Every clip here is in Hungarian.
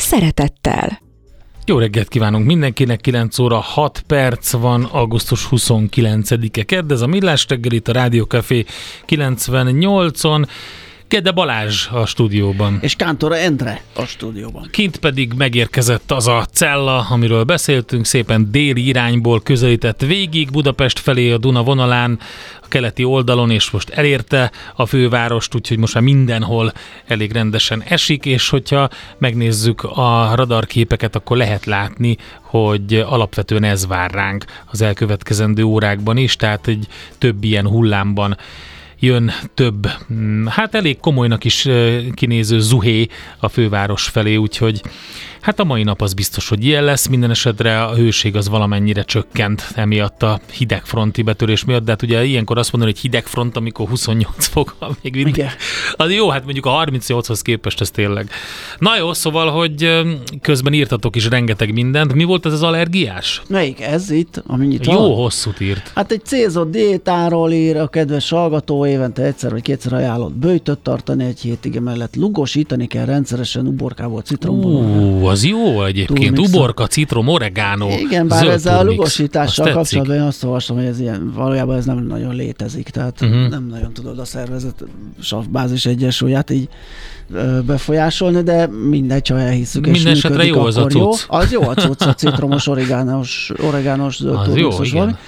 szeretettel. Jó reggelt kívánunk mindenkinek, 9 óra 6 perc van, augusztus 29-e kedd, ez a Millás reggel itt a Rádió Café 98-on. Kede Balázs a stúdióban. És Kántora Endre a stúdióban. Kint pedig megérkezett az a cella, amiről beszéltünk, szépen déli irányból közelített végig Budapest felé a Duna vonalán, a keleti oldalon, és most elérte a fővárost, úgyhogy most már mindenhol elég rendesen esik, és hogyha megnézzük a radarképeket, akkor lehet látni, hogy alapvetően ez vár ránk az elkövetkezendő órákban is, tehát egy több ilyen hullámban jön több, mm, hát elég komolynak is kinéző zuhé a főváros felé, úgyhogy Hát a mai nap az biztos, hogy ilyen lesz, minden esetre a hőség az valamennyire csökkent emiatt a hidegfronti betörés miatt, de hát ugye ilyenkor azt mondani, hogy hidegfront, amikor 28 fok van még mindig. Igen. Az jó, hát mondjuk a 38-hoz képest ez tényleg. Na jó, szóval, hogy közben írtatok is rengeteg mindent. Mi volt ez az allergiás? Melyik? Ez itt, ami nyit Jó van? hosszút írt. Hát egy célzott diétáról ír a kedves hallgató, évente egyszer vagy kétszer ajánlott bőjtöt tartani egy hétig, mellett lugosítani kell rendszeresen uborkából, citromból az jó egyébként. Uborka, citrom, oregano. Igen, bár ezzel a lugosítással kapcsolatban én azt olvastam, hogy ez ilyen, valójában ez nem nagyon létezik, tehát uh-huh. nem nagyon tudod a szervezet savbázis egyensúlyát így befolyásolni, de mindegy, ha elhisszük, és Minden esetre jó az a cucc. Jó. Az jó a cucc, a citromos, oregános, oregános zöld az jó, igen.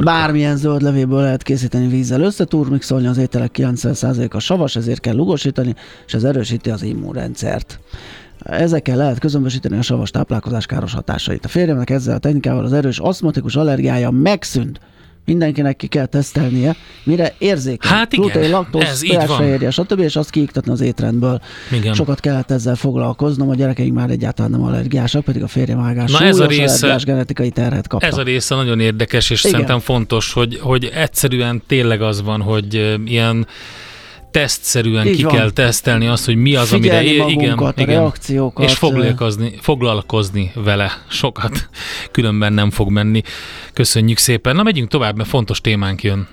Bármilyen zöld levéből lehet készíteni vízzel összeturmixolni, az ételek 90%-a savas, ezért kell lugosítani, és ez erősíti az immunrendszert. Ezekkel lehet közömbösíteni a savas táplálkozás káros hatásait. A férjemnek ezzel a technikával az erős aszmatikus allergiája megszűnt. Mindenkinek ki kell tesztelnie, mire érzékeny. Hát igen, Glutén, laktóz, ez így van. stb. és azt kiiktatni az étrendből. Igen. Sokat kellett ezzel foglalkoznom, a gyerekeink már egyáltalán nem allergiásak, pedig a férjem ágás Na ez a része, genetikai terhet kapta. Ez a része nagyon érdekes, és igen. szerintem fontos, hogy, hogy egyszerűen tényleg az van, hogy ilyen tesztszerűen Így ki van. kell tesztelni azt, hogy mi az, Figyelni amire igen, a igen, reakciókat. És foglalkozni, foglalkozni vele sokat, különben nem fog menni. Köszönjük szépen. Na megyünk tovább, mert fontos témánk jön.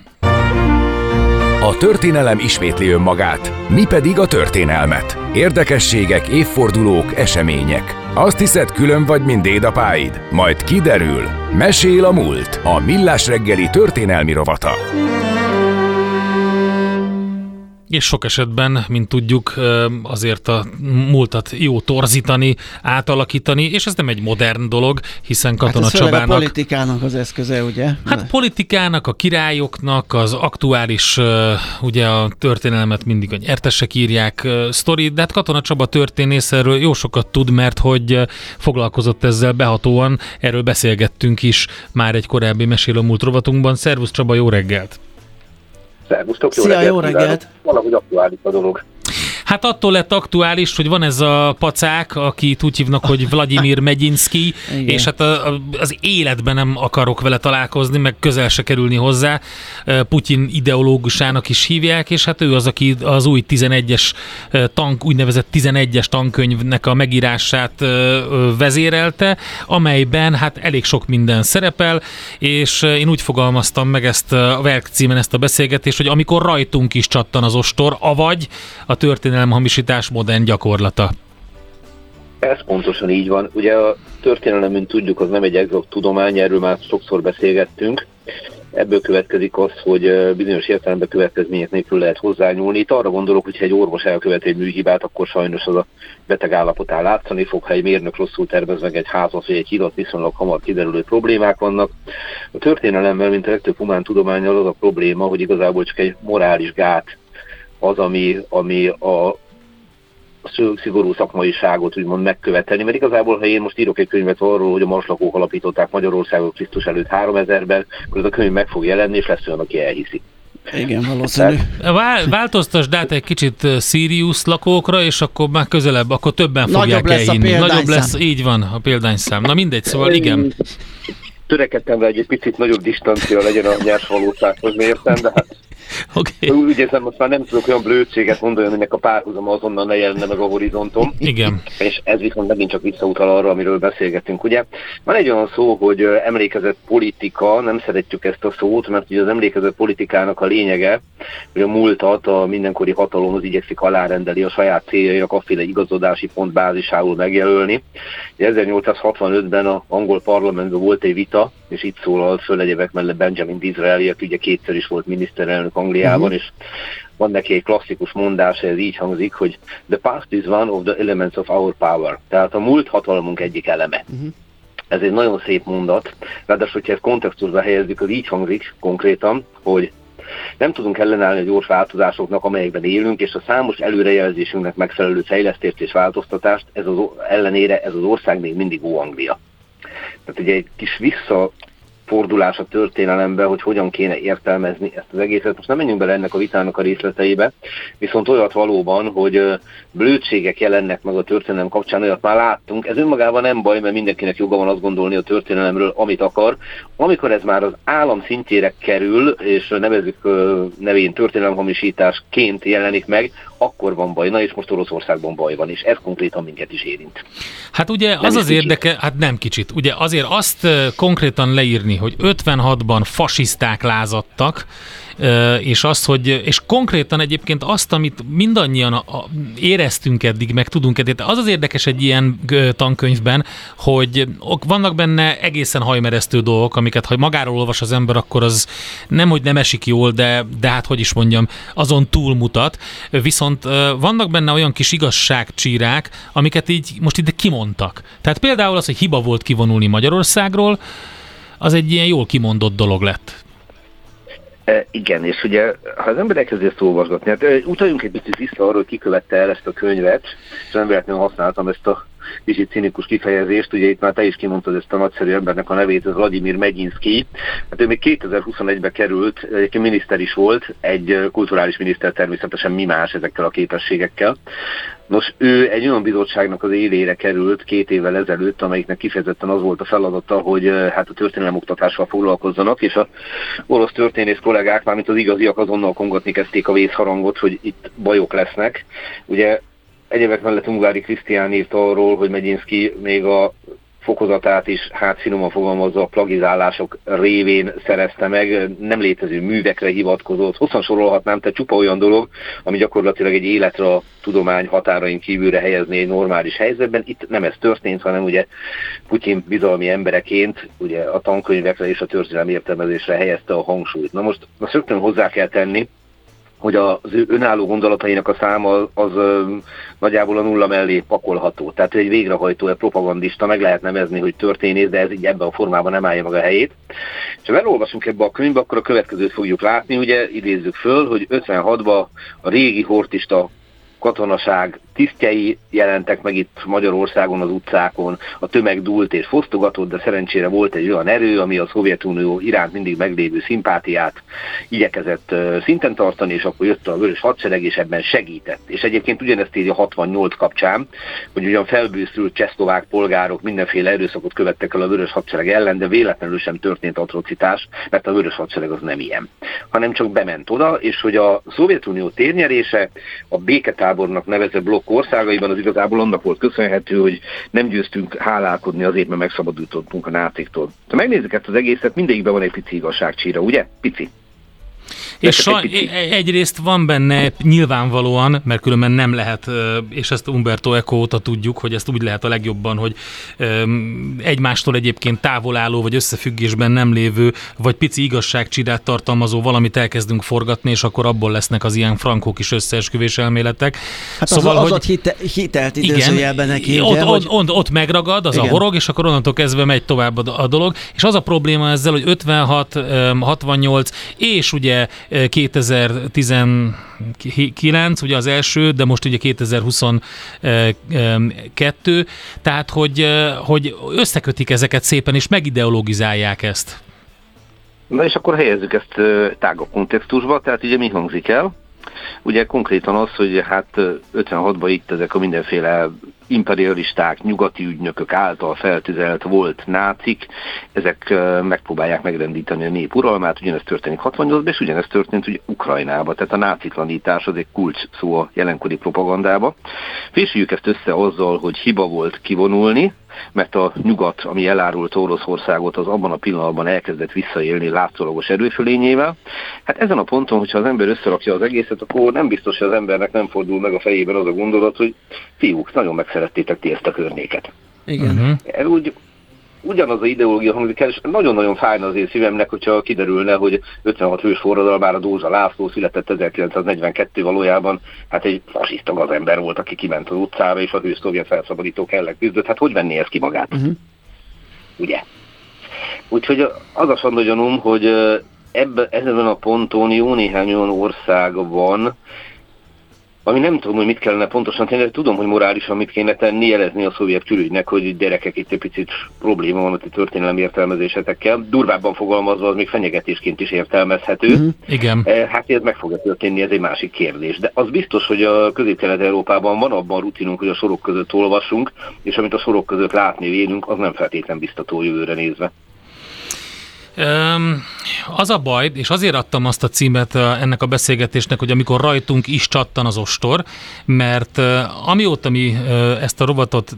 A történelem ismétli önmagát, mi pedig a történelmet. Érdekességek, évfordulók, események. Azt hiszed, külön vagy, mint dédapáid? Majd kiderül. Mesél a múlt. A Millás reggeli történelmi rovata. És sok esetben, mint tudjuk, azért a múltat jó torzítani, átalakítani, és ez nem egy modern dolog, hiszen Katona hát Csabának... a politikának az eszköze, ugye? Hát politikának, a királyoknak, az aktuális, ugye a történelmet mindig a nyertesek írják sztori, de hát Katona Csaba történész erről jó sokat tud, mert hogy foglalkozott ezzel behatóan, erről beszélgettünk is már egy korábbi mesélő múlt rovatunkban. Szervusz Csaba, jó reggelt! Szervusztok, jó Szia, reggelt! Jó reggelt. Valahogy aktuális a dolog. Hát attól lett aktuális, hogy van ez a pacák, akit úgy hívnak, hogy Vladimir Megyinski, és hát a, az életben nem akarok vele találkozni, meg közel se kerülni hozzá. Putyin ideológusának is hívják, és hát ő az, aki az új 11-es tank, úgynevezett 11-es tankönyvnek a megírását vezérelte, amelyben hát elég sok minden szerepel, és én úgy fogalmaztam meg ezt a verk címen ezt a beszélgetést, hogy amikor rajtunk is csattan az ostor, avagy a történelem hamisítás modern gyakorlata. Ez pontosan így van. Ugye a történelem, mint tudjuk, az nem egy exakt tudomány, erről már sokszor beszélgettünk. Ebből következik az, hogy bizonyos értelemben következmények nélkül lehet hozzányúlni. Itt arra gondolok, hogy ha egy orvos elkövet egy műhibát, akkor sajnos az a beteg állapotán látszani fog, ha egy mérnök rosszul tervez meg egy házat, vagy egy hidat, viszonylag hamar kiderülő problémák vannak. A történelemmel, mint a legtöbb humán tudományal az a probléma, hogy igazából csak egy morális gát az, ami, ami a szigorú szakmaiságot úgymond megköveteni, mert igazából, ha én most írok egy könyvet arról, hogy a marslakók alapították Magyarországot Krisztus előtt 3000-ben, akkor ez a könyv meg fog jelenni, és lesz olyan, aki elhiszi. Igen, valószínű. Változtasd át egy kicsit Sirius lakókra, és akkor már közelebb, akkor többen Nagyobb fogják lesz elhinni. Nagyobb lesz, így van a példányszám. Na mindegy, szóval igen. Törekedtem rá, hogy egy picit nagyobb distancia legyen a nyers valósághoz, értem, de hát Okay. Úgy érzem, most már nem tudok olyan blödséget mondani, aminek a párhuzama azonnal ne jelenne meg a horizonton. Igen. És ez viszont megint csak visszautal arra, amiről beszélgetünk. Ugye van egy olyan szó, hogy emlékezett politika, nem szeretjük ezt a szót, mert ugye az emlékezett politikának a lényege, hogy a múltat a mindenkori hatalomhoz igyekszik alárendeli a saját céljainak afféle igazodási pont bázisául megjelölni. 1865-ben a angol parlamentben volt egy vita, és itt szólal föl egyebek mellett Benjamin Disraeli, aki ugye kétszer is volt miniszterelnök Angliában, uh-huh. és van neki egy klasszikus mondás, ez így hangzik, hogy the past is one of the elements of our power. Tehát a múlt hatalmunk egyik eleme. Uh-huh. Ez egy nagyon szép mondat, ráadásul, hogyha ezt kontextusba helyezzük, az így hangzik konkrétan, hogy nem tudunk ellenállni a gyors változásoknak, amelyekben élünk, és a számos előrejelzésünknek megfelelő fejlesztést és változtatást ez az ellenére ez az ország még mindig Ó-Anglia. Tehát ugye egy kis vissza fordulás a történelembe, hogy hogyan kéne értelmezni ezt az egészet. Most nem menjünk bele ennek a vitának a részleteibe, viszont olyat valóban, hogy blödségek jelennek meg a történelem kapcsán, olyat már láttunk. Ez önmagában nem baj, mert mindenkinek joga van azt gondolni a történelemről, amit akar. Amikor ez már az állam szintjére kerül, és nevezzük nevén történelemhamisításként jelenik meg, akkor van baj. Na és most Oroszországban baj van, és ez konkrétan minket is érint. Hát ugye nem az az kicsit. érdeke, hát nem kicsit, ugye azért azt konkrétan leírni, hogy 56-ban fasiszták lázadtak, és azt, hogy, és konkrétan egyébként azt, amit mindannyian a, éreztünk eddig, meg tudunk eddig, az az érdekes egy ilyen tankönyvben, hogy vannak benne egészen hajmeresztő dolgok, amiket ha magáról olvas az ember, akkor az nem, hogy nem esik jól, de, de hát hogy is mondjam, azon túlmutat. Viszont vannak benne olyan kis igazságcsírák, amiket így most ide kimondtak. Tehát például az, hogy hiba volt kivonulni Magyarországról, az egy ilyen jól kimondott dolog lett. E, igen, és ugye, ha az ember ezt olvasgatni, hát utaljunk egy picit vissza arról, hogy ki követte el ezt a könyvet, és nem véletlenül használtam ezt a kicsit cinikus kifejezést, ugye itt már te is kimondtad ezt a nagyszerű embernek a nevét, ez Vladimir Megyinszki. Hát ő még 2021-ben került, egyébként miniszter is volt, egy kulturális miniszter természetesen mi más ezekkel a képességekkel. Nos, ő egy olyan bizottságnak az élére került két évvel ezelőtt, amelyiknek kifejezetten az volt a feladata, hogy hát a történelem oktatással foglalkozzanak, és a orosz történész kollégák, mármint az igaziak azonnal kongatni kezdték a vészharangot, hogy itt bajok lesznek. Ugye Egyébek mellett Ungári Krisztián írt arról, hogy Megyinszki még a fokozatát is, hát finoman fogalmazza, a plagizálások révén szerezte meg, nem létező művekre hivatkozott. Hosszan sorolhatnám, tehát csupa olyan dolog, ami gyakorlatilag egy életre a tudomány határain kívülre helyezni egy normális helyzetben. Itt nem ez történt, hanem ugye Putyin bizalmi embereként ugye a tankönyvekre és a történelmi értelmezésre helyezte a hangsúlyt. Na most azt rögtön hozzá kell tenni, hogy az ő önálló gondolatainak a száma az ö, nagyjából a nulla mellé pakolható. Tehát egy végrehajtó, egy propagandista, meg lehet nevezni, hogy történész, de ez így ebben a formában nem állja meg a helyét. És ha elolvasunk ebbe a könyvbe, akkor a következőt fogjuk látni, ugye idézzük föl, hogy 56-ban a régi hortista katonaság tisztjei jelentek meg itt Magyarországon az utcákon, a tömeg dúlt és fosztogatott, de szerencsére volt egy olyan erő, ami a Szovjetunió iránt mindig meglévő szimpátiát igyekezett szinten tartani, és akkor jött a vörös hadsereg, és ebben segített. És egyébként ugyanezt írja 68 kapcsán, hogy ugyan felbőszült csehszlovák polgárok mindenféle erőszakot követtek el a vörös hadsereg ellen, de véletlenül sem történt atrocitás, mert a vörös hadsereg az nem ilyen, hanem csak bement oda, és hogy a Szovjetunió térnyerése a béketábornak nevezett blokk országaiban az igazából annak volt köszönhető, hogy nem győztünk hálálkodni azért, mert megszabadítottunk a náciktól. Ha megnézzük ezt az egészet, mindegyikben van egy pici igazságcsíra, ugye? Pici. És saj, egy egyrészt van benne nyilvánvalóan, mert különben nem lehet, és ezt Umberto Eco óta tudjuk, hogy ezt úgy lehet a legjobban, hogy egymástól egyébként távolálló vagy összefüggésben nem lévő, vagy pici igazságcsidát tartalmazó valamit elkezdünk forgatni, és akkor abból lesznek az ilyen frankók is összeesküvés elméletek. Hát szóval, az, az hogy hite, hitelt idézőjelben neki. Ott, ugye, ott, hogy... ott megragad, az igen. a horog, és akkor onnantól kezdve megy tovább a, a dolog. És az a probléma ezzel, hogy 56, 68, és ugye 2019, ugye az első, de most ugye 2022, tehát hogy, hogy összekötik ezeket szépen, és megideologizálják ezt. Na és akkor helyezzük ezt tágabb kontextusba, tehát ugye mi hangzik el? Ugye konkrétan az, hogy hát 56-ban itt ezek a mindenféle imperialisták, nyugati ügynökök által feltüzelt volt nácik, ezek megpróbálják megrendíteni a nép uralmát, ugyanezt történik 68-ban, és ugyanezt történt ugye Ukrajnában, tehát a nácitlanítás az egy kulcs szó a jelenkori propagandába. Fésüljük ezt össze azzal, hogy hiba volt kivonulni, mert a nyugat, ami elárult Oroszországot, az abban a pillanatban elkezdett visszaélni látszólagos erőfölényével. Hát ezen a ponton, hogyha az ember összerakja az egészet, akkor nem biztos, hogy az embernek nem fordul meg a fejében az a gondolat, hogy fiúk, nagyon megszerettétek ti ezt a környéket. Igen. Uh-huh. Ez úgy ugyanaz az ideológia hangzik el, és nagyon-nagyon fájna az én szívemnek, hogyha kiderülne, hogy 56 hős forradalom már a Dózsa László született 1942 valójában, hát egy fasiszta ember volt, aki kiment az utcára, és a hős szovjet felszabadítók ellen küzdött. Hát hogy venné ezt ki magát? Uh-huh. Ugye? Úgyhogy az a sandogyanom, hogy ebben, ezen a ponton jó néhány olyan ország van, ami nem tudom, hogy mit kellene pontosan tenni, de tudom, hogy morálisan mit kéne tenni, jelezni a szovjet külügynek, hogy gyerekek itt egy picit probléma van a történelem értelmezésetekkel. Durvábban fogalmazva az még fenyegetésként is értelmezhető. Mm-hmm. Igen. E, hát ez meg fogja történni, ez egy másik kérdés. De az biztos, hogy a közép-kelet-európában van abban rutinunk, hogy a sorok között olvasunk, és amit a sorok között látni vélünk, az nem feltétlen biztató jövőre nézve. Az a baj, és azért adtam azt a címet ennek a beszélgetésnek, hogy amikor rajtunk is csattan az ostor, mert amióta mi ezt a robotot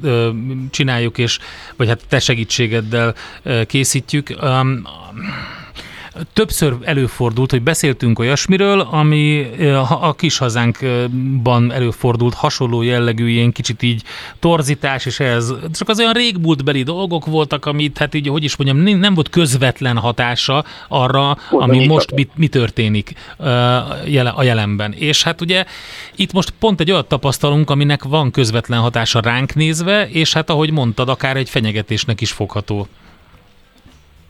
csináljuk, és vagy hát te segítségeddel készítjük, többször előfordult, hogy beszéltünk olyasmiről, ami a kis hazánkban előfordult hasonló jellegű ilyen kicsit így torzítás, és ez csak az olyan régmúltbeli dolgok voltak, amit hát így, hogy is mondjam, nem volt közvetlen hatása arra, ami most mi, mi történik a jelenben. És hát ugye itt most pont egy olyat tapasztalunk, aminek van közvetlen hatása ránk nézve, és hát ahogy mondtad, akár egy fenyegetésnek is fogható.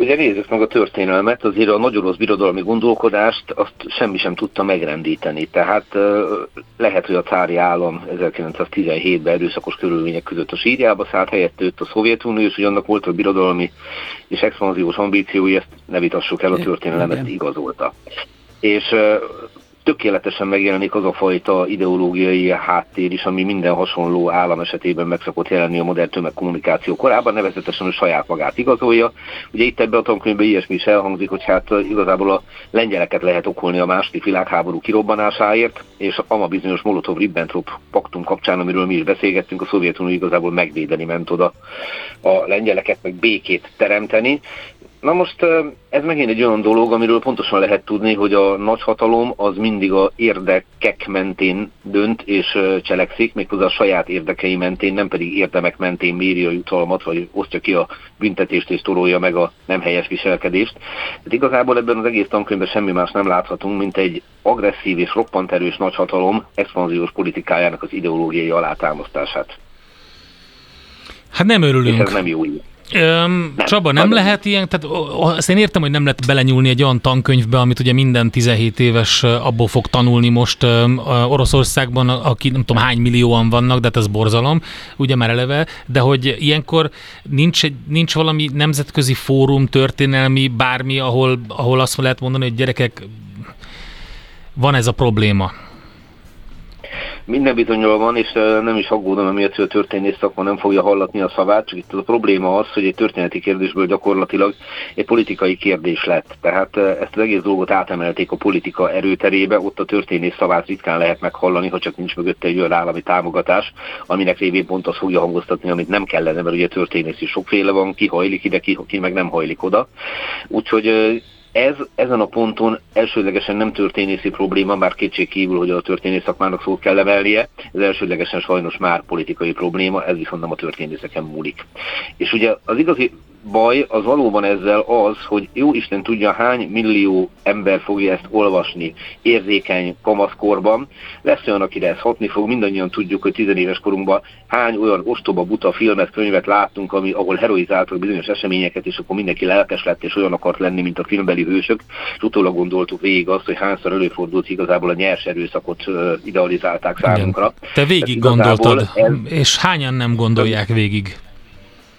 Ugye nézzük meg a történelmet, azért a nagy orosz birodalmi gondolkodást azt semmi sem tudta megrendíteni. Tehát lehet, hogy a cári állam 1917-ben erőszakos körülmények között a sírjába szállt, helyett őt a Szovjetunió, és hogy annak volt a birodalmi és expanziós ambíciói, ezt ne vitassuk el, a történelmet igazolta. És tökéletesen megjelenik az a fajta ideológiai háttér is, ami minden hasonló állam esetében meg szokott jelenni a modern tömegkommunikáció korában, nevezetesen a saját magát igazolja. Ugye itt ebben a tankönyvben ilyesmi is elhangzik, hogy hát igazából a lengyeleket lehet okolni a második világháború kirobbanásáért, és a ma bizonyos Molotov-Ribbentrop paktum kapcsán, amiről mi is beszélgettünk, a Szovjetunió igazából megvédeni ment oda a lengyeleket, meg békét teremteni. Na most ez megint egy olyan dolog, amiről pontosan lehet tudni, hogy a nagyhatalom az mindig a érdekek mentén dönt és cselekszik, méghozzá a saját érdekei mentén, nem pedig érdemek mentén méri a jutalmat, vagy osztja ki a büntetést és torolja meg a nem helyes viselkedést. Tehát igazából ebben az egész tankönyvben semmi más nem láthatunk, mint egy agresszív és roppant erős nagyhatalom expanziós politikájának az ideológiai alátámasztását. Hát nem örülünk. És ez nem jó így. Öm, nem, Csaba, nem lehet ilyen, tehát azt én értem, hogy nem lehet belenyúlni egy olyan tankönyvbe, amit ugye minden 17 éves abból fog tanulni most Oroszországban, aki nem tudom hány millióan vannak, de hát ez borzalom, ugye már eleve, de hogy ilyenkor nincs, egy, nincs valami nemzetközi fórum, történelmi, bármi, ahol, ahol azt lehet mondani, hogy gyerekek, van ez a probléma. Minden bizonyal van, és nem is aggódom, amiért a történész szakma nem fogja hallatni a szavát, csak itt a probléma az, hogy egy történeti kérdésből gyakorlatilag egy politikai kérdés lett. Tehát ezt az egész dolgot átemelték a politika erőterébe, ott a történész szavát ritkán lehet meghallani, ha csak nincs mögötte egy olyan állami támogatás, aminek révén pont az fogja hangoztatni, amit nem kellene, mert ugye történész is sokféle van, ki hajlik ide, ki, ki meg nem hajlik oda. Úgyhogy ez ezen a ponton elsődlegesen nem történészi probléma, bár kétség kívül, hogy a történész szakmának szót kell emelnie, ez elsődlegesen sajnos már politikai probléma, ez viszont nem a történészeken múlik. És ugye az igazi baj az valóban ezzel az, hogy jó Isten tudja hány millió ember fogja ezt olvasni érzékeny kamaszkorban. Lesz olyan, akire ez hatni fog, mindannyian tudjuk, hogy tizenéves korunkban hány olyan ostoba, buta filmet, könyvet láttunk, ami, ahol heroizáltak bizonyos eseményeket, és akkor mindenki lelkes lett, és olyan akart lenni, mint a filmbeli hősök, és utólag gondoltuk végig azt, hogy hányszor előfordult igazából a nyers erőszakot idealizálták számunkra. Igen. Te végig gondoltad, ez... és hányan nem gondolják végig?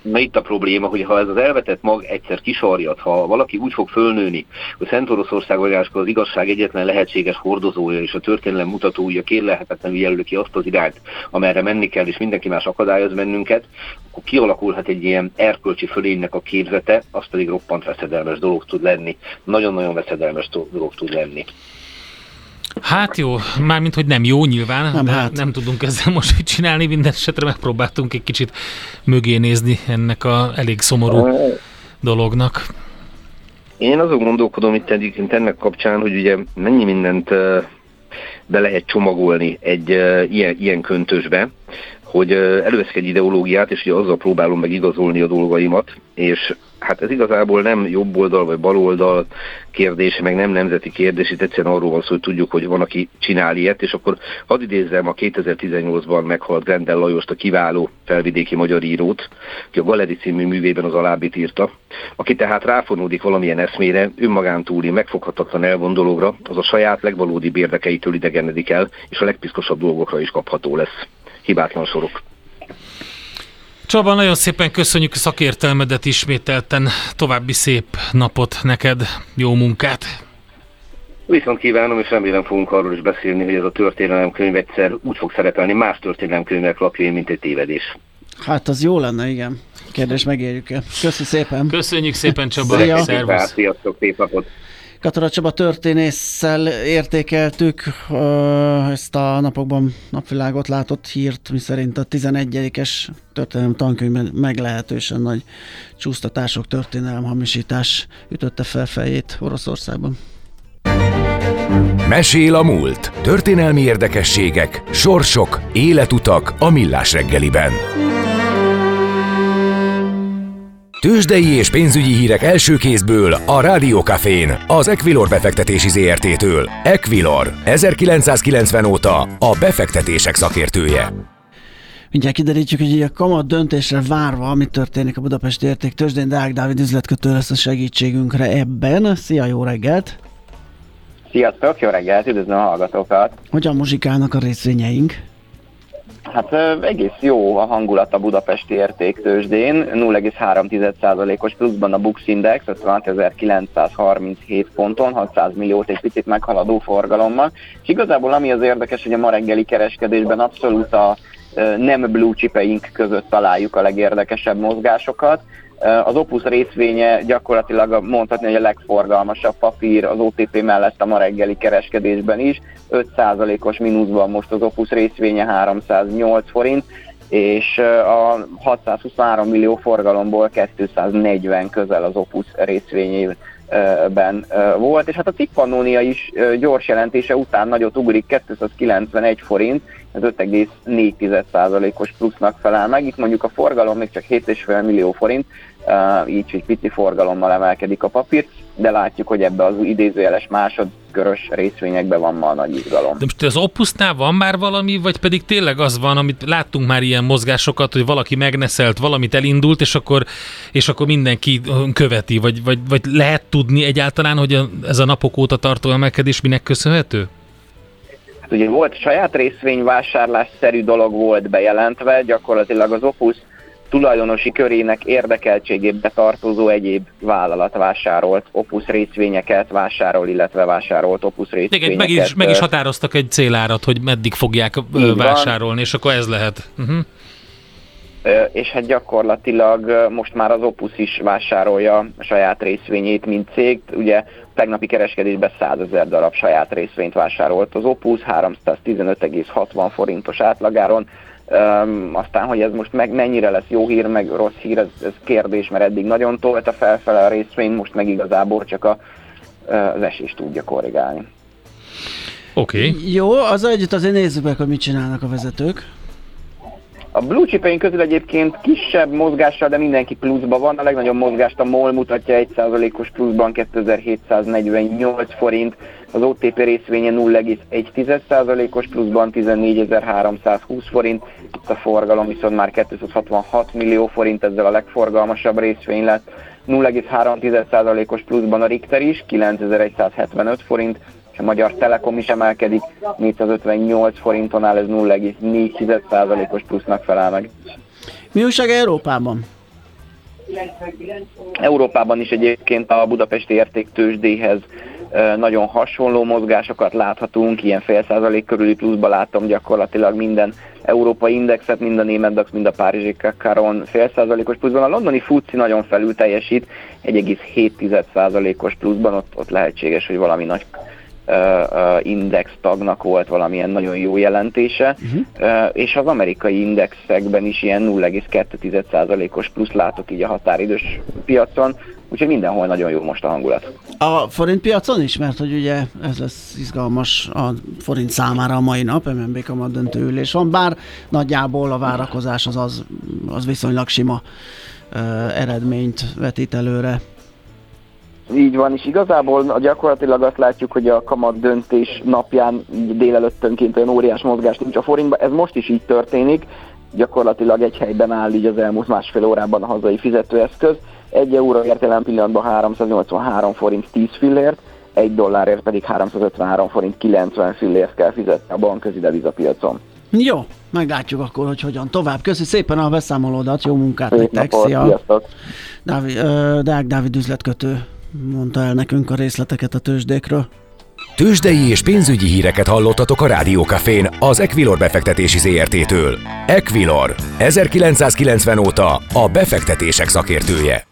Na itt a probléma, hogy ha ez az elvetett mag egyszer kisarjad, ha valaki úgy fog fölnőni, hogy Szent Oroszország az igazság egyetlen lehetséges hordozója és a történelem mutatója kérlelhetetlenül jelöli ki azt az irányt, amerre menni kell, és mindenki más akadályoz bennünket, akkor kialakulhat egy ilyen erkölcsi fölénynek a képzete, az pedig roppant veszedelmes dolog tud lenni. Nagyon-nagyon veszedelmes dolog tud lenni. Hát jó, mármint, hogy nem jó nyilván, nem, hát. nem tudunk ezzel most mit csinálni, minden esetre megpróbáltunk egy kicsit mögé nézni ennek a elég szomorú dolognak. Én azon gondolkodom itt egyébként ennek kapcsán, hogy ugye mennyi mindent be lehet csomagolni egy ilyen, ilyen köntösbe, hogy előveszek egy ideológiát, és ugye azzal próbálom meg igazolni a dolgaimat, és hát ez igazából nem jobb oldal vagy bal oldal kérdése, meg nem nemzeti kérdés, itt egyszerűen arról van szó, hogy tudjuk, hogy van, aki csinál ilyet, és akkor hadd idézzem a 2018-ban meghalt Grendel Lajost, a kiváló felvidéki magyar írót, aki a Galeri című művében az alábbit írta, aki tehát ráfonódik valamilyen eszmére, önmagán túli, megfoghatatlan elvondológra, az a saját legvalódi érdekeitől idegenedik el, és a legpiszkosabb dolgokra is kapható lesz. Hibátlan sorok. Csaba, nagyon szépen köszönjük a szakértelmedet ismételten. További szép napot neked, jó munkát! Viszont kívánom, és remélem fogunk arról is beszélni, hogy ez a történelemkönyv egyszer úgy fog szerepelni más történelemkönyvek lapjain, mint egy tévedés. Hát az jó lenne, igen. Kérdés megérjük-e. Köszönjük szépen. Köszönjük szépen, Csaba. Szia. Szervusz. Sziasztok, szép napot. Katara Csaba történésszel értékeltük ezt a napokban napvilágot látott hírt, miszerint a 11-es történelem tankönyvben meglehetősen nagy csúsztatások, történelem hamisítás ütötte fel fejét Oroszországban. Mesél a múlt. Történelmi érdekességek, sorsok, életutak a millás reggeliben. Tőzsdei és pénzügyi hírek első kézből a Rádiókafén, az Equilor befektetési ZRT-től. Equilor, 1990 óta a befektetések szakértője. Mindjárt kiderítjük, hogy a kamat döntésre várva, mi történik a Budapesti Érték Tőzsdén, Deák Dávid üzletkötő lesz a segítségünkre ebben. Szia, jó reggelt! Sziasztok, jó reggelt, üdvözlöm a hallgatókat! Hogyan muzsikálnak a részvényeink? Hát egész jó a hangulat a budapesti értéktősdén, 0,3%-os pluszban a Bux Index, 56.937 ponton, 600 milliót egy picit meghaladó forgalommal. És igazából ami az érdekes, hogy a ma reggeli kereskedésben abszolút a nem blue chipeink között találjuk a legérdekesebb mozgásokat. Az Opus részvénye gyakorlatilag mondhatni, hogy a legforgalmasabb papír az OTP mellett a ma reggeli kereskedésben is. 5%-os mínuszban most az Opus részvénye 308 forint, és a 623 millió forgalomból 240 közel az Opus részvényében ben volt, és hát a cikk is gyors jelentése után nagyot ugrik, 291 forint, ez 5,4%-os plusznak felel meg. Itt mondjuk a forgalom még csak 7,5 millió forint, így egy pici forgalommal emelkedik a papír, de látjuk, hogy ebbe az idézőjeles másodkörös részvényekben van ma a nagy izgalom. De most az Opusnál van már valami, vagy pedig tényleg az van, amit láttunk már ilyen mozgásokat, hogy valaki megneszelt, valamit elindult, és akkor, és akkor mindenki követi, vagy, vagy, vagy lehet tudni egyáltalán, hogy ez a napok óta tartó emelkedés minek köszönhető? Ugye volt saját részvényvásárlás-szerű dolog volt bejelentve, gyakorlatilag az Opus tulajdonosi körének érdekeltségébe tartozó egyéb vállalat vásárolt Opus részvényeket, vásárol, illetve vásárolt Opus részvényeket. Igen, meg is, meg is határoztak egy célárat, hogy meddig fogják Így vásárolni, van. és akkor ez lehet. Uh-huh. És hát gyakorlatilag most már az Opus is vásárolja a saját részvényét, mint cég. Ugye tegnapi kereskedésben 100 ezer darab saját részvényt vásárolt az Opus, 315,60 forintos átlagáron Um, aztán, hogy ez most meg mennyire lesz jó hír, meg rossz hír, ez, ez kérdés, mert eddig nagyon tolta felfele a részvény, most meg igazából csak a, az esést tudja korrigálni. Oké. Okay. Jó, az együtt azért nézzük meg, hogy mit csinálnak a vezetők. A blue chipeink közül egyébként kisebb mozgással, de mindenki pluszban van. A legnagyobb mozgást a MOL mutatja 1%-os pluszban 2748 forint, az OTP részvénye 0,1%-os pluszban 14.320 forint, itt a forgalom viszont már 266 millió forint, ezzel a legforgalmasabb részvény lett. 0,3%-os pluszban a Richter is, 9175 forint, a Magyar Telekom is emelkedik, 458 forinton áll, ez 0,4%-os plusznak felel meg. Mi újság Európában? Európában is egyébként a budapesti értéktősdéhez nagyon hasonló mozgásokat láthatunk, ilyen fél százalék körüli pluszba látom gyakorlatilag minden európai indexet, mind a német DAX, mind a párizsi Caron fél százalékos pluszban. A londoni FUCI nagyon felül teljesít, 1,7 százalékos pluszban, ott, ott lehetséges, hogy valami nagy index tagnak volt valamilyen nagyon jó jelentése, uh-huh. és az amerikai indexekben is ilyen 0,2%-os plusz látok így a határidős piacon, úgyhogy mindenhol nagyon jó most a hangulat. A forint piacon is, mert hogy ugye ez lesz izgalmas a forint számára a mai nap, MNB kamat döntő ülés van, bár nagyjából a várakozás az, az, az viszonylag sima uh, eredményt vetít előre. Így van, és igazából gyakorlatilag azt látjuk, hogy a kamat döntés napján így délelőttönként olyan óriás mozgás nincs a forintban. Ez most is így történik, gyakorlatilag egy helyben áll így az elmúlt másfél órában a hazai fizetőeszköz. Egy euróért jelen pillanatban 383 forint 10 fillért, egy dollárért pedig 353 forint 90 fillért kell fizetni a bankközi devizapiacon. Jó, meglátjuk akkor, hogy hogyan tovább. Köszi szépen a beszámolódat, jó munkát nektek, szia! Dávid, Dávid, Dávid üzletkötő mondta el nekünk a részleteket a tőzsdékről. Tőzsdei és pénzügyi híreket hallottatok a Rádiókafén az Equilor befektetési ZRT-től. Equilor, 1990 óta a befektetések szakértője.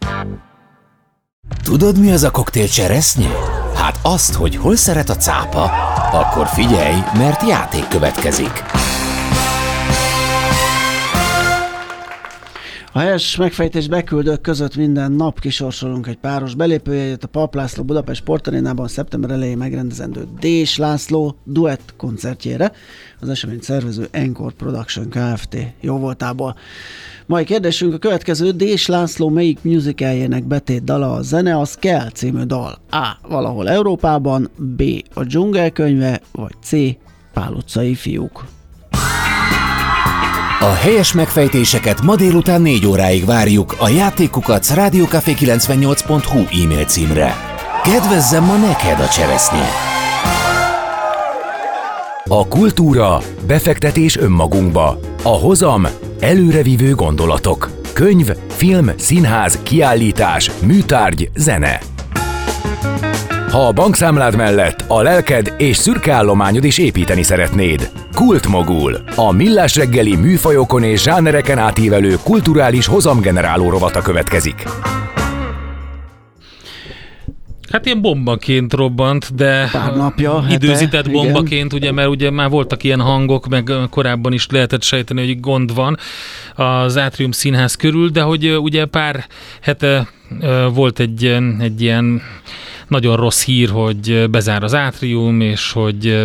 Tudod, mi az a koktél cseresznye? Hát azt, hogy hol szeret a cápa, akkor figyelj, mert játék következik. A helyes megfejtés beküldők között minden nap kisorsolunk egy páros belépőjegyet a Pap László Budapest Sportarénában szeptember elején megrendezendő Dés László duett koncertjére, az esemény szervező Encore Production Kft. jó voltából. Mai kérdésünk a következő, Dés László melyik musicaljének betét dala a zene, az kell című dal. A. Valahol Európában, B. A dzsungelkönyve, vagy C. Pál utcai fiúk. A helyes megfejtéseket ma délután 4 óráig várjuk a játékukat rádiókafé98.hu e-mail címre. Kedvezzem ma neked a cseresznye! A kultúra, befektetés önmagunkba. A hozam, előrevívő gondolatok. Könyv, film, színház, kiállítás, műtárgy, zene. Ha a bankszámlád mellett a lelked és szürke állományod is építeni szeretnéd. Kultmogul, a millás reggeli műfajokon és zsánereken átívelő kulturális hozamgeneráló rovata következik. Hát ilyen bombaként robbant, de Pár napja, időzített hete, bombaként, igen. ugye, mert ugye már voltak ilyen hangok, meg korábban is lehetett sejteni, hogy gond van az Átrium Színház körül, de hogy ugye pár hete volt egy, egy ilyen nagyon rossz hír, hogy bezár az átrium, és hogy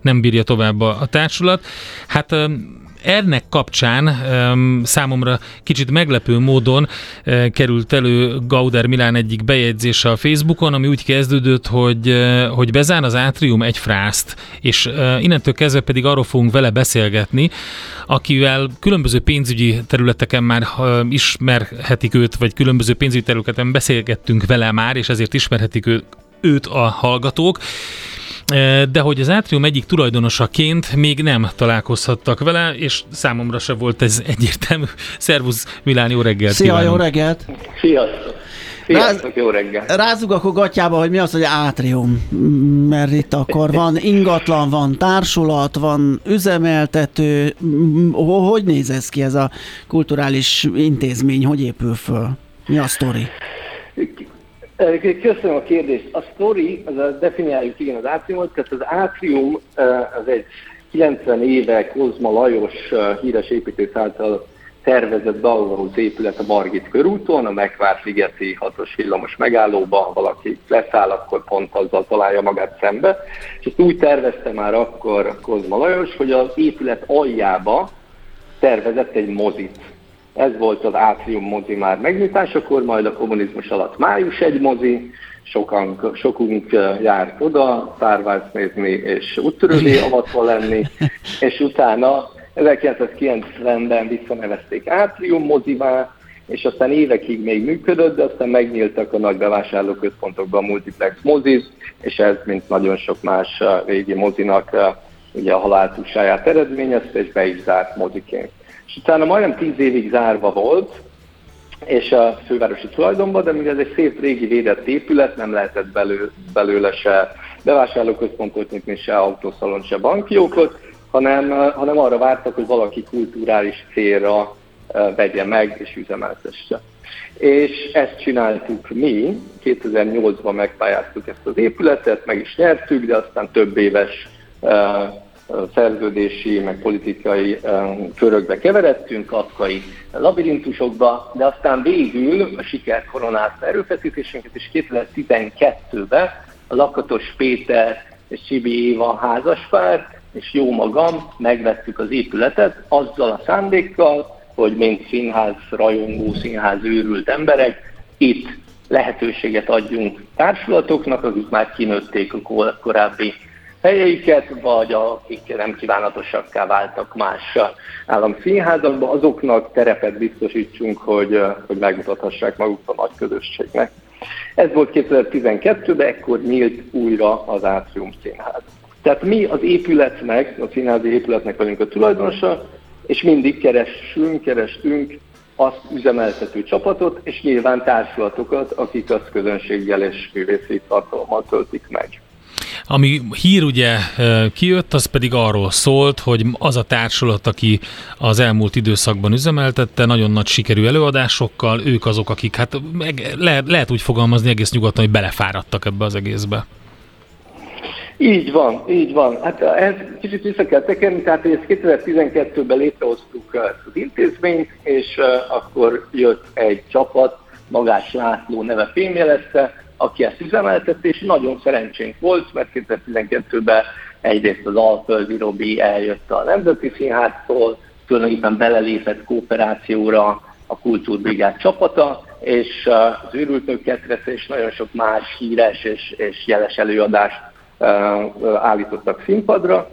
nem bírja tovább a, társulat. Hát ennek kapcsán számomra kicsit meglepő módon uh, került elő Gauder Milán egyik bejegyzése a Facebookon, ami úgy kezdődött, hogy, uh, hogy bezár az átrium egy frászt, és uh, innentől kezdve pedig arról fogunk vele beszélgetni, akivel különböző pénzügyi területeken már ismerhetik őt, vagy különböző pénzügyi területeken beszélgettünk vele már, és ezért ismerhetik őt a hallgatók de hogy az Átrium egyik tulajdonosaként még nem találkozhattak vele, és számomra se volt ez egyértelmű. Szervusz Milán, jó reggelt Szia, kívánunk. jó reggelt! Sziasztok! Sziasztok, jó reggel! Rázzuk akkor gatyába, hogy mi az, hogy átrium. Mert itt akkor van ingatlan, van társulat, van üzemeltető. Hogy néz ez ki ez a kulturális intézmény, hogy épül föl? Mi a sztori? Köszönöm a kérdést. A story, az a definiáljuk igen az átriumot, tehát az átrium az egy 90 éve Kozma Lajos híres építész által tervezett Bauhaus épület a Margit körúton, a Megvárt-ligeti hatos villamos megállóba, ha valaki leszáll, akkor pont azzal találja magát szembe. És ezt úgy tervezte már akkor Kozma Lajos, hogy az épület aljába tervezett egy mozit. Ez volt az átrium mozi már megnyitásakor, majd a kommunizmus alatt május egy mozi, sokan, sokunk járt oda, Star nézni és úttörővé avatva lenni, és utána 1990-ben visszanevezték átrium mozivá, és aztán évekig még működött, de aztán megnyíltak a nagy bevásárlóközpontokban a multiplex moziz, és ez, mint nagyon sok más régi mozinak, ugye a haláltusáját eredményezte, és be is zárt moziként és utána majdnem tíz évig zárva volt, és a fővárosi tulajdonban, de mivel ez egy szép régi védett épület, nem lehetett belő, belőle se bevásárlóközpontot nyitni, se autószalon, se bankjókot, hanem, hanem arra vártak, hogy valaki kulturális célra vegye meg és üzemeltesse. És ezt csináltuk mi, 2008-ban megpályáztuk ezt az épületet, meg is nyertük, de aztán több éves szerződési, meg politikai körökbe keveredtünk, kafkai labirintusokba, de aztán végül a siker koronázta erőfeszítésünket, és 2012-ben a Lakatos Péter és Csibi Éva házaspár, és jó magam, megvettük az épületet azzal a szándékkal, hogy mint színház rajongó, színház őrült emberek, itt lehetőséget adjunk társulatoknak, akik már kinőtték a korábbi helyeiket, vagy akik nem kívánatosakká váltak más állami színházakba, azoknak terepet biztosítsunk, hogy, hogy megmutathassák magukat a nagy közösségnek. Ez volt 2012-ben, ekkor nyílt újra az Átrium Színház. Tehát mi az épületnek, a színházi épületnek vagyunk a tulajdonosa, és mindig keressünk, kerestünk azt üzemeltető csapatot, és nyilván társulatokat, akik azt közönséggel és művészi tartalommal töltik meg. Ami hír ugye kijött, az pedig arról szólt, hogy az a társulat, aki az elmúlt időszakban üzemeltette, nagyon nagy sikerű előadásokkal, ők azok, akik hát lehet, lehet úgy fogalmazni egész nyugodtan, hogy belefáradtak ebbe az egészbe. Így van, így van. Hát ez kicsit vissza kell tekerni, tehát ezt 2012-ben létrehoztuk az intézményt, és akkor jött egy csapat, Magás László neve fémjelezte, aki ezt üzemeltette, és nagyon szerencsénk volt, mert 2012-ben egyrészt az Alföldi Robi eljött a Nemzeti Színháztól, tulajdonképpen belelépett kooperációra a Kultúrbrigád csapata, és az őrültnők ketrece és nagyon sok más híres és, és jeles előadást állítottak színpadra,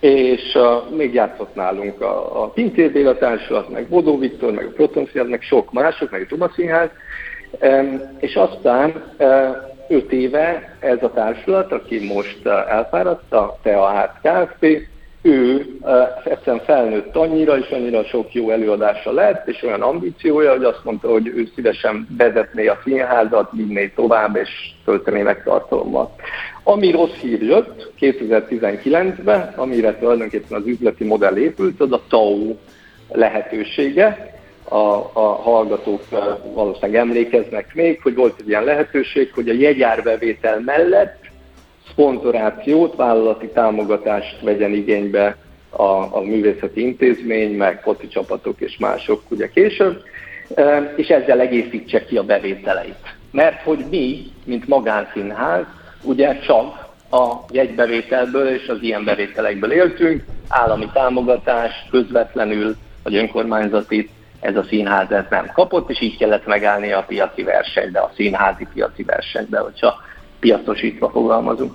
és még játszott nálunk a, a Pintér Béla Társulat, meg Bodó Viktor, meg a Proton meg sok mások, meg a Tuba Színház, és aztán öt éve ez a társulat, aki most elfáradt, a TEA Kft., ő egyszerűen felnőtt annyira, és annyira sok jó előadása lett, és olyan ambíciója, hogy azt mondta, hogy ő szívesen vezetné a színházat, vinné tovább, és töltené meg tartalommal. Ami rossz hír jött 2019-ben, amire tulajdonképpen az üzleti modell épült, az a TAU lehetősége, a, a hallgatók valószínűleg emlékeznek még, hogy volt egy ilyen lehetőség, hogy a jegyárbevétel mellett szponzorációt, vállalati támogatást vegyen igénybe a, a művészeti intézmény, meg foci csapatok és mások ugye később, és ezzel egészítse ki a bevételeit. Mert hogy mi, mint magánszínház, ugye csak a jegybevételből és az ilyen bevételekből éltünk, állami támogatás közvetlenül, vagy önkormányzati ez a színház ez nem kapott, és így kellett megállni a piaci versenybe, a színházi piaci versenybe, hogyha piacosítva fogalmazunk.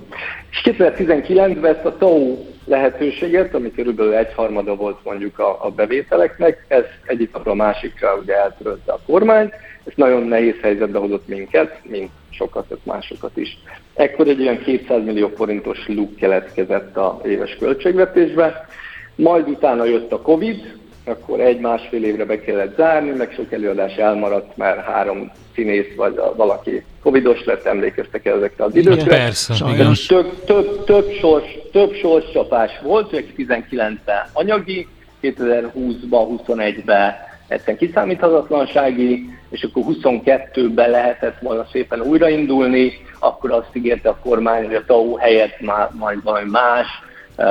És 2019-ben ezt a TAU lehetőséget, ami körülbelül egyharmada volt mondjuk a, a bevételeknek, ez egyik a másikra ugye eltörölte a kormány, ez nagyon nehéz helyzetbe hozott minket, mint sokat, másokat is. Ekkor egy olyan 200 millió forintos luk keletkezett a éves költségvetésbe, majd utána jött a Covid, akkor egy-másfél évre be kellett zárni, meg sok előadás elmaradt, mert három színész vagy a, valaki covidos lett, emlékeztek ezekre az időkre. Igen, persze, sajnos. Több, több, több, sors, több sorscsapás volt, 19-ben anyagi, 2020-ban, 21-ben egyszerűen kiszámíthatatlansági, és akkor 22-ben lehetett volna szépen újraindulni, akkor azt ígérte a kormány, hogy a TAU helyett már, majd valami más,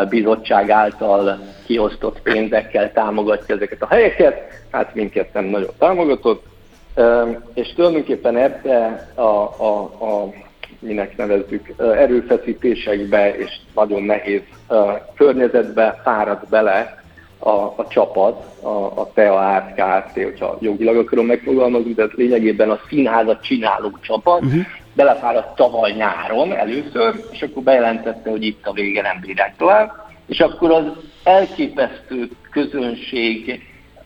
bizottság által kiosztott pénzekkel támogatja ezeket a helyeket, hát minket nem nagyon támogatott, és tulajdonképpen ebbe a, a, a minek nevezzük, erőfeszítésekbe és nagyon nehéz környezetbe fáradt bele a, a csapat, a, a TEA Art Kft., hogyha jogilag akarom megfogalmazni, de lényegében a színházat csináló csapat, uh-huh belefáradt tavaly nyáron először, és akkor bejelentette, hogy itt a vége nem bírják tovább, és akkor az elképesztő közönség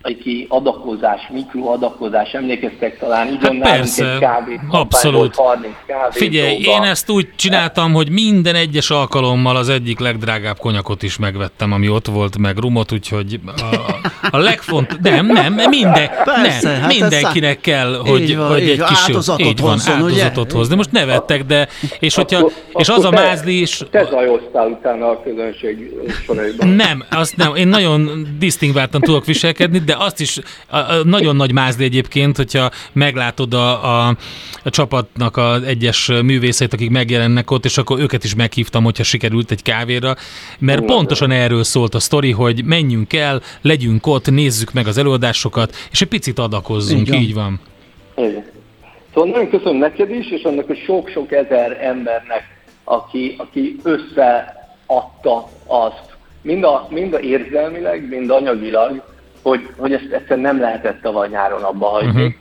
egy adakozás, mikroadakozás, emlékeztek talán, így hát persze, egy kávé, abszolút. 30 kávé Figyelj, dolga. én ezt úgy csináltam, hogy minden egyes alkalommal az egyik legdrágább konyakot is megvettem, ami ott volt, meg rumot, úgyhogy a, a legfont, nem, nem, minden, persze, nem, hát mindenkinek kell, hogy, van, hogy egy kis áldozatot így van, hozzon, áldozatot hozni. Most nevettek, de, és hogyha, akkor, és az a mázli is... Te zajoztál utána a közönség soraiban. Nem, azt nem, én nagyon disztingváltan tudok viselkedni, de azt is a, a, nagyon nagy mázli egyébként, hogyha meglátod a, a, a csapatnak az egyes művészeit, akik megjelennek ott, és akkor őket is meghívtam, hogyha sikerült egy kávéra, mert Igen. pontosan erről szólt a sztori, hogy menjünk el, legyünk ott, nézzük meg az előadásokat, és egy picit adakozzunk, így, így van. Igen. Szóval nagyon köszönöm neked is, és annak a sok-sok ezer embernek, aki, aki összeadta azt, mind a, mind a érzelmileg, mind anyagilag, hogy, hogy ezt egyszerűen nem lehetett tavaly nyáron abba hagyni.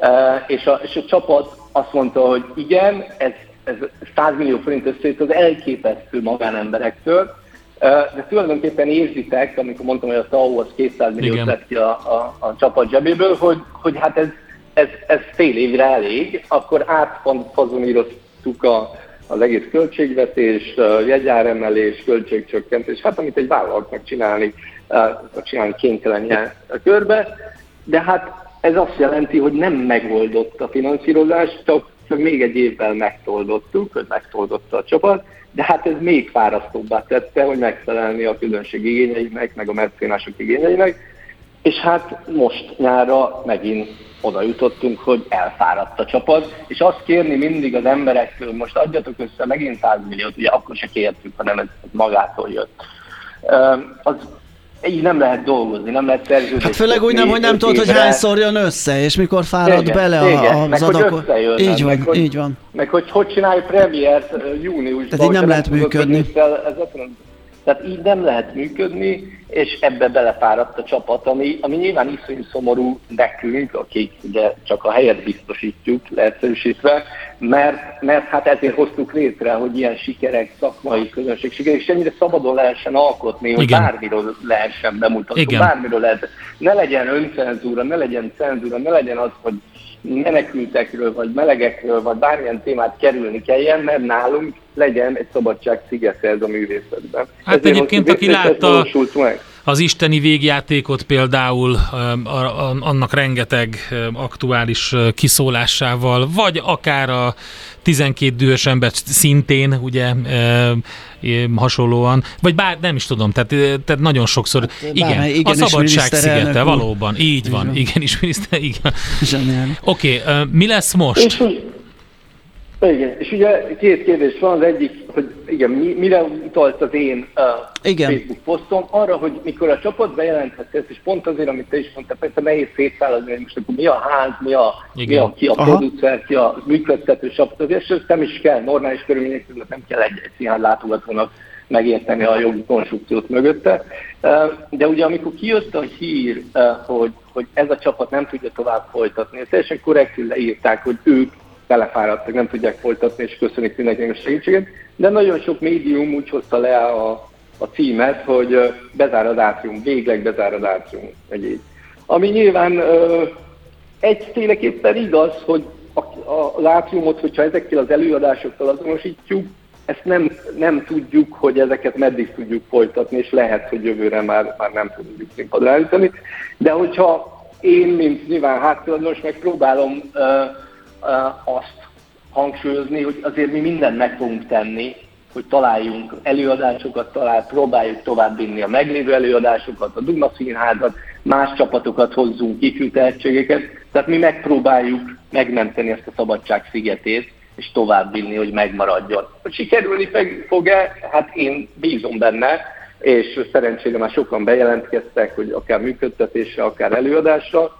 Uh-huh. Uh, és, a, és a csapat azt mondta, hogy igen, ez, ez 100 millió forint összejött az elképesztő magánemberektől, uh, de tulajdonképpen érzitek, amikor mondtam, hogy a TAO az 200 milliót vett ki a, a, a csapat zsebéből, hogy, hogy hát ez, ez, ez fél évre elég, akkor átfazoníroztuk a, az egész költségvetés, jegyáremelés, költségcsökkentés, hát amit egy vállalatnak csinálni csinálni kénytelen ilyen körbe, de hát ez azt jelenti, hogy nem megoldott a finanszírozás, csak, csak még egy évvel megtoldottuk, hogy megtoldotta a csapat, de hát ez még fárasztóbbá tette, hogy megfelelni a közönség igényeinek, meg a mecénások igényeinek, és hát most nyára megint oda jutottunk, hogy elfáradt a csapat, és azt kérni mindig az emberektől, most adjatok össze megint 100 milliót, ugye akkor se kértük, hanem ez magától jött. Az így nem lehet dolgozni, nem lehet szerződni. Hát főleg úgy nem, hogy nem tudod, hogy hányszor jön össze, és mikor fárad igen, bele igen, a, az adakot. Így van, meg, így van. Meg hogy hogy csinálj premiért júniusban. Tehát így nem lehet működni. Tehát így nem lehet működni, és ebbe belefáradt a csapat, ami, ami nyilván iszonyú szomorú nekünk, akik ugye csak a helyet biztosítjuk, leegyszerűsítve, mert, mert hát ezért hoztuk létre, hogy ilyen sikerek, szakmai közönség sikerek, és ennyire szabadon lehessen alkotni, hogy Igen. bármiről lehessen bemutatni, Igen. bármiről lehet. Ne legyen öncenzúra, ne legyen cenzúra, ne legyen az, hogy menekültekről, vagy melegekről, vagy bármilyen témát kerülni kelljen, mert nálunk legyen egy szabadság szigete ez a művészetben. Hát Ezért egyébként, aki látta az isteni végjátékot például annak rengeteg aktuális kiszólásával, vagy akár a 12 dühös ember szintén, ugye e, hasonlóan, vagy bár nem is tudom, tehát, tehát nagyon sokszor, hát, igen, igen, a szabadság szigete, valóban, így van, igen is miniszter, igen. Oké, okay, mi lesz most? És, igen, és ugye két kérdés van, az egyik, hogy igen, mi, mire utalt az én uh, igen. Facebook posztom, arra, hogy mikor a csapat bejelenthette ezt, és pont azért, amit te is mondtál, persze nehéz szétszállazni, hogy most akkor mi a ház, mi a, mi a ki a Aha. producer, ki a működtető csapat, és ez nem is kell, normális körülmények között nem kell egy, egy színház látogatónak megérteni a jogi konstrukciót mögötte. De ugye amikor kijött a hír, hogy, hogy ez a csapat nem tudja tovább folytatni, teljesen korrektül leírták, hogy ők belefáradtak, nem tudják folytatni, és köszönik mindenkinek a segítséget, de nagyon sok médium úgy hozta le a, a címet, hogy bezár az átrium, végleg bezár az átrium, így. Ami nyilván egyféleképpen igaz, hogy a, a, az átriumot, hogyha ezekkel az előadásokkal azonosítjuk, ezt nem, nem tudjuk, hogy ezeket meddig tudjuk folytatni, és lehet, hogy jövőre már, már nem tudjuk színpadra állítani. De hogyha én, mint nyilván háttéradós, megpróbálom uh, azt hangsúlyozni, hogy azért mi mindent meg fogunk tenni, hogy találjunk előadásokat, talál, próbáljuk továbbvinni a meglévő előadásokat, a Duma Színházat, más csapatokat hozzunk, ifjú tehetségeket, tehát mi megpróbáljuk megmenteni ezt a szabadság szigetét, és továbbvinni, hogy megmaradjon. Hogy sikerülni fog-e? Hát én bízom benne, és szerencsére már sokan bejelentkeztek, hogy akár működtetésre, akár előadásra,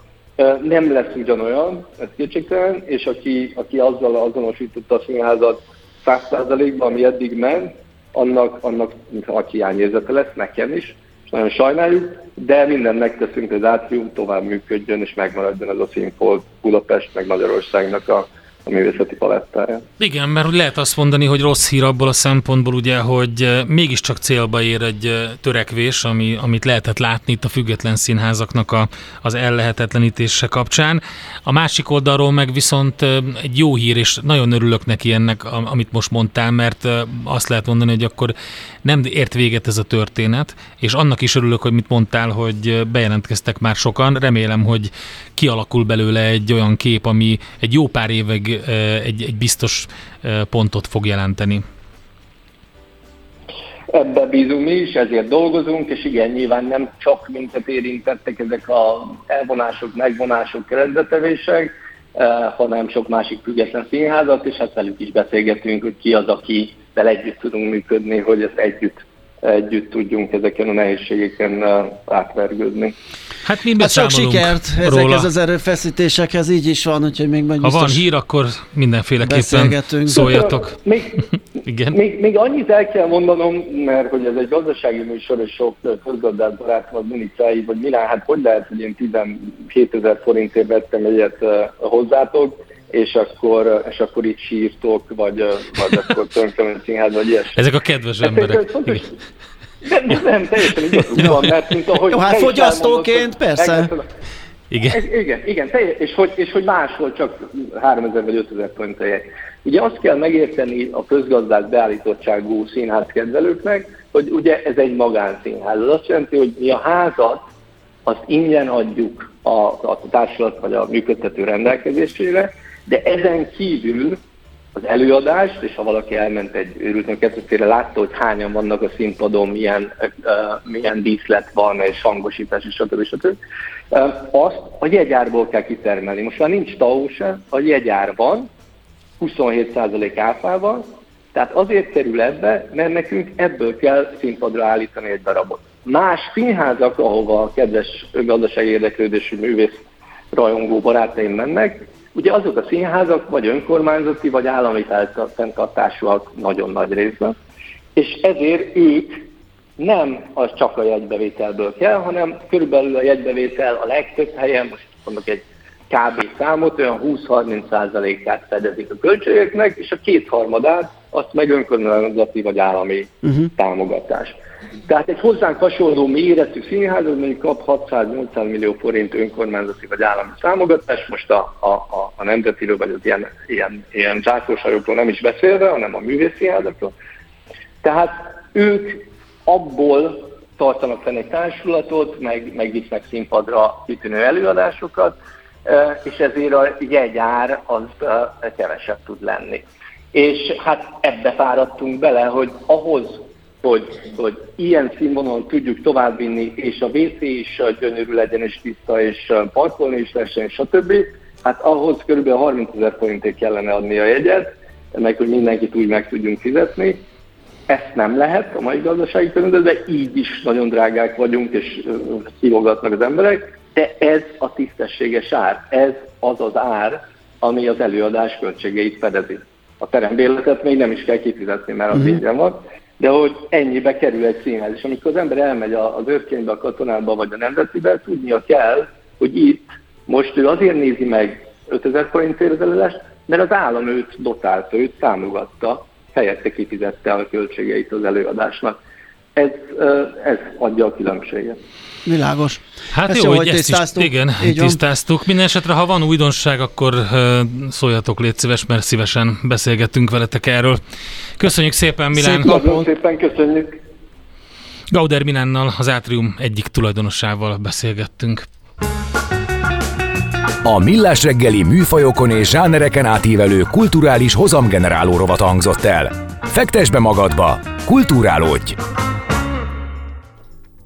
nem lesz ugyanolyan, ez kétségtelen, és aki, aki azzal azonosította a színházat 100%-ban, ami eddig ment, annak, annak a hiányérzete lesz, nekem is, és nagyon sajnáljuk, de mindent megteszünk, hogy az átrium tovább működjön, és megmaradjon ez a színfolt Budapest, meg Magyarországnak a a művészeti palettáján. Igen, mert lehet azt mondani, hogy rossz hír abból a szempontból, ugye, hogy eh, mégiscsak célba ér egy eh, törekvés, ami, amit lehetett látni itt a független színházaknak a, az ellehetetlenítése kapcsán. A másik oldalról meg viszont eh, egy jó hír, és nagyon örülök neki ennek, amit most mondtál, mert azt lehet mondani, hogy akkor nem ért véget ez a történet, és annak is örülök, hogy mit mondtál, hogy bejelentkeztek már sokan. Remélem, hogy kialakul belőle egy olyan kép, ami egy jó pár évig egy, egy biztos pontot fog jelenteni. Ebbe bízunk mi is, ezért dolgozunk, és igen, nyilván nem csak minket érintettek ezek a elvonások, megvonások, keretbetevések, hanem sok másik független színházat, és hát velük is beszélgetünk, hogy ki az, aki együtt tudunk működni, hogy ezt együtt együtt tudjunk ezeken a nehézségeken átvergődni. Hát mi hát sok sikert róla. ezekhez az erőfeszítésekhez, így is van, úgyhogy még majd Ha van hír, akkor mindenféleképpen szóljatok. Még, Igen? Még, még annyit el kell mondanom, mert hogy ez egy gazdasági műsor, és sok közgazdás barátom az Minicái, vagy Milán, hát hogy lehet, hogy én 17 ezer forintért vettem egyet hozzátok, és akkor, és akkor itt sírtok, vagy, vagy akkor tönkremen színház, vagy ilyesmi. Ezek a kedves hát emberek. Nem, nem, nem, teljesen igazuk van, mert mint ahogy... Jó, hát fogyasztóként, persze. Igen. igen, igen, teljes, és, hogy, és hogy máshol csak 3000 vagy 5000 forint Ugye azt kell megérteni a közgazdák beállítottságú színházkedvelőknek, hogy ugye ez egy magánszínház. Ez azt jelenti, hogy mi a házat azt ingyen adjuk a, a társulat vagy a működtető rendelkezésére, de ezen kívül az előadást, és ha valaki elment egy őrült kettőféle, látta, hogy hányan vannak a színpadon, milyen, uh, milyen díszlet van, és hangosítás, és stb. stb. Uh, azt a jegyárból kell kitermelni. Most már nincs TAO se, a jegyár van, 27% áfával, tehát azért kerül ebbe, mert nekünk ebből kell színpadra állítani egy darabot. Más színházak, ahova a kedves gazdasági érdeklődésű művész rajongó barátaim mennek, Ugye azok a színházak vagy önkormányzati, vagy állami fenntartásúak nagyon nagy részben, és ezért ők nem az csak a jegybevételből kell, hanem körülbelül a jegybevétel a legtöbb helyen, most mondok egy kb. számot, olyan 20-30%-át fedezik a költségeknek, és a kétharmadát azt meg önkormányzati vagy állami uh-huh. támogatás. Tehát egy hozzánk hasonló méretű színház, az mondjuk kap 600-800 millió forint önkormányzati vagy állami támogatás, most a, a, a, a nemzetiről vagy az ilyen, ilyen, ilyen zászlósajokról nem is beszélve, hanem a művészszínházakról. Tehát ők abból tartanak fenn egy társulatot, meg, meg visznek színpadra kitűnő előadásokat, és ezért a jegyár az kevesebb tud lenni. És hát ebbe fáradtunk bele, hogy ahhoz, hogy, hogy ilyen színvonalon tudjuk továbbvinni, és a WC is gyönyörű legyen, és tiszta, és parkolni is lehessen, stb. Hát ahhoz kb. 30 ezer forintért kellene adni a jegyet, meg hogy mindenkit úgy meg tudjunk fizetni. Ezt nem lehet a mai gazdasági környezetben, de így is nagyon drágák vagyunk, és szívogatnak az emberek, de ez a tisztességes ár, ez az az ár, ami az előadás költségeit fedezi. A terembérletet még nem is kell kifizetni, mert az uh-huh. ingyen van de hogy ennyibe kerül egy színház. És amikor az ember elmegy az őrkénybe, a katonába vagy a nemzetibe, tudnia kell, hogy itt most ő azért nézi meg 5000 forintért az előadást, mert az állam őt dotálta, őt támogatta, helyette kifizette a költségeit az előadásnak. Ez, ez adja a különbséget. Világos. Hát ezt jó, hogy ezt tisztáztuk. Is, igen, Így tisztáztuk. Van. Minden esetre, ha van újdonság, akkor szóljatok, légy szíves, mert szívesen beszélgettünk veletek erről. Köszönjük szépen, Milán. Szép Nagyon szépen köszönjük. Gauder Milánnal, az Átrium egyik tulajdonosával beszélgettünk. A Millás reggeli műfajokon és zsánereken átívelő kulturális hozamgeneráló rovat hangzott el. Fektes be magadba, kulturálódj!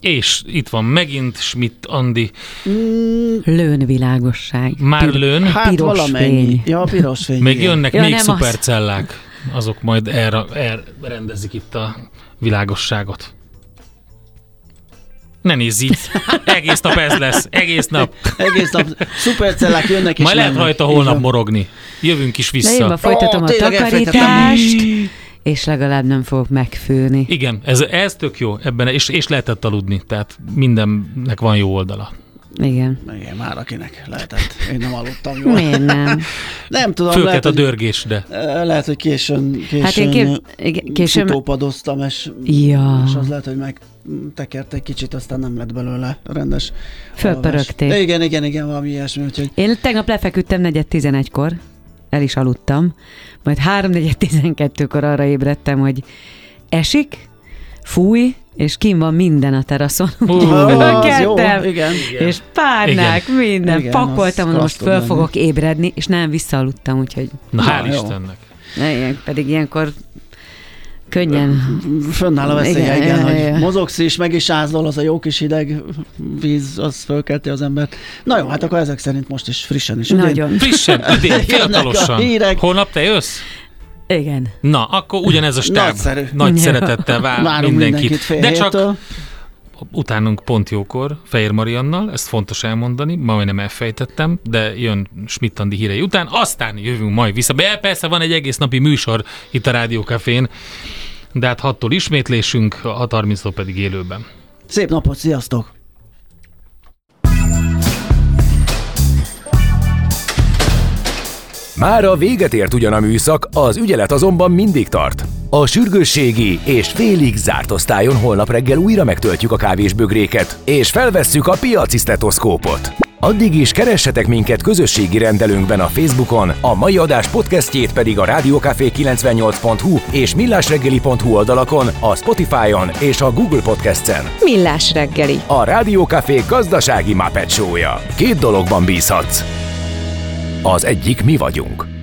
És itt van megint Schmidt Andi. Mm, lőn világosság. Már Pir- lőn? Hát piros valamennyi. Fény. Ja, piros fény. Még jönnek ja, még szupercellák. Az. Azok majd elrendezik itt a világosságot. Ne nézz így. Egész nap ez lesz. Egész nap. Egész nap szupercellák jönnek és Majd lehet rajta holnap morogni. Jövünk is vissza. De én folytatom oh, a takarítást és legalább nem fogok megfőni. Igen, ez, ez tök jó ebben, és, és lehetett aludni, tehát mindennek van jó oldala. Igen. Igen, már akinek lehetett. Én nem aludtam jól. Miért nem? nem tudom. Főket lehet, a dörgés, de. Lehet, hogy későn, későn, hát én kép, későn futópadoztam, és, ja. és az lehet, hogy megtekert egy kicsit, aztán nem lett belőle rendes Fölpörögték. Igen, igen, igen, valami ilyesmi. Úgyhogy... Én tegnap lefeküdtem negyed tizenegykor, el is aludtam, majd három negyed tizenkettőkor arra ébredtem, hogy esik, fúj, és kim van minden a teraszon. Uh, jó, igen. És párnák, igen. minden. Igen, Pakoltam, mondom, most föl fogok ébredni, és nem visszaaludtam, úgyhogy... Na, hál' Istennek. Igen, pedig ilyenkor könnyen. Fönnáll a veszélye, igen, igen, hogy igen. mozogsz is, meg is ázol, az a jó kis hideg víz, az fölkelti az embert. Na jó, hát akkor ezek szerint most is frissen is. Nagyon. Frissen, idén, fiatalosan. Holnap te jössz? Igen. Na, akkor ugyanez a stáb Nagyszerű. nagy szeretettel vár Várunk mindenkit. mindenkit De csak utánunk pont jókor, Fehér Mariannal, ezt fontos elmondani, ma nem elfejtettem, de jön Schmidt-Andi hírei után, aztán jövünk majd vissza. Be, persze van egy egész napi műsor itt a Rádiókafén, de hát hattól ismétlésünk, a 30 pedig élőben. Szép napot, sziasztok! Már a véget ért ugyan a műszak, az ügyelet azonban mindig tart. A sürgősségi és félig zárt osztályon holnap reggel újra megtöltjük a kávésbögréket, és felvesszük a piaci stetoszkópot. Addig is keressetek minket közösségi rendelőnkben a Facebookon, a mai adás podcastjét pedig a rádiókafé98.hu és millásreggeli.hu oldalakon, a Spotify-on és a Google Podcast-en. Millás reggeli. A Rádiókafé gazdasági Show-ja. Két dologban bízhatsz. Az egyik mi vagyunk.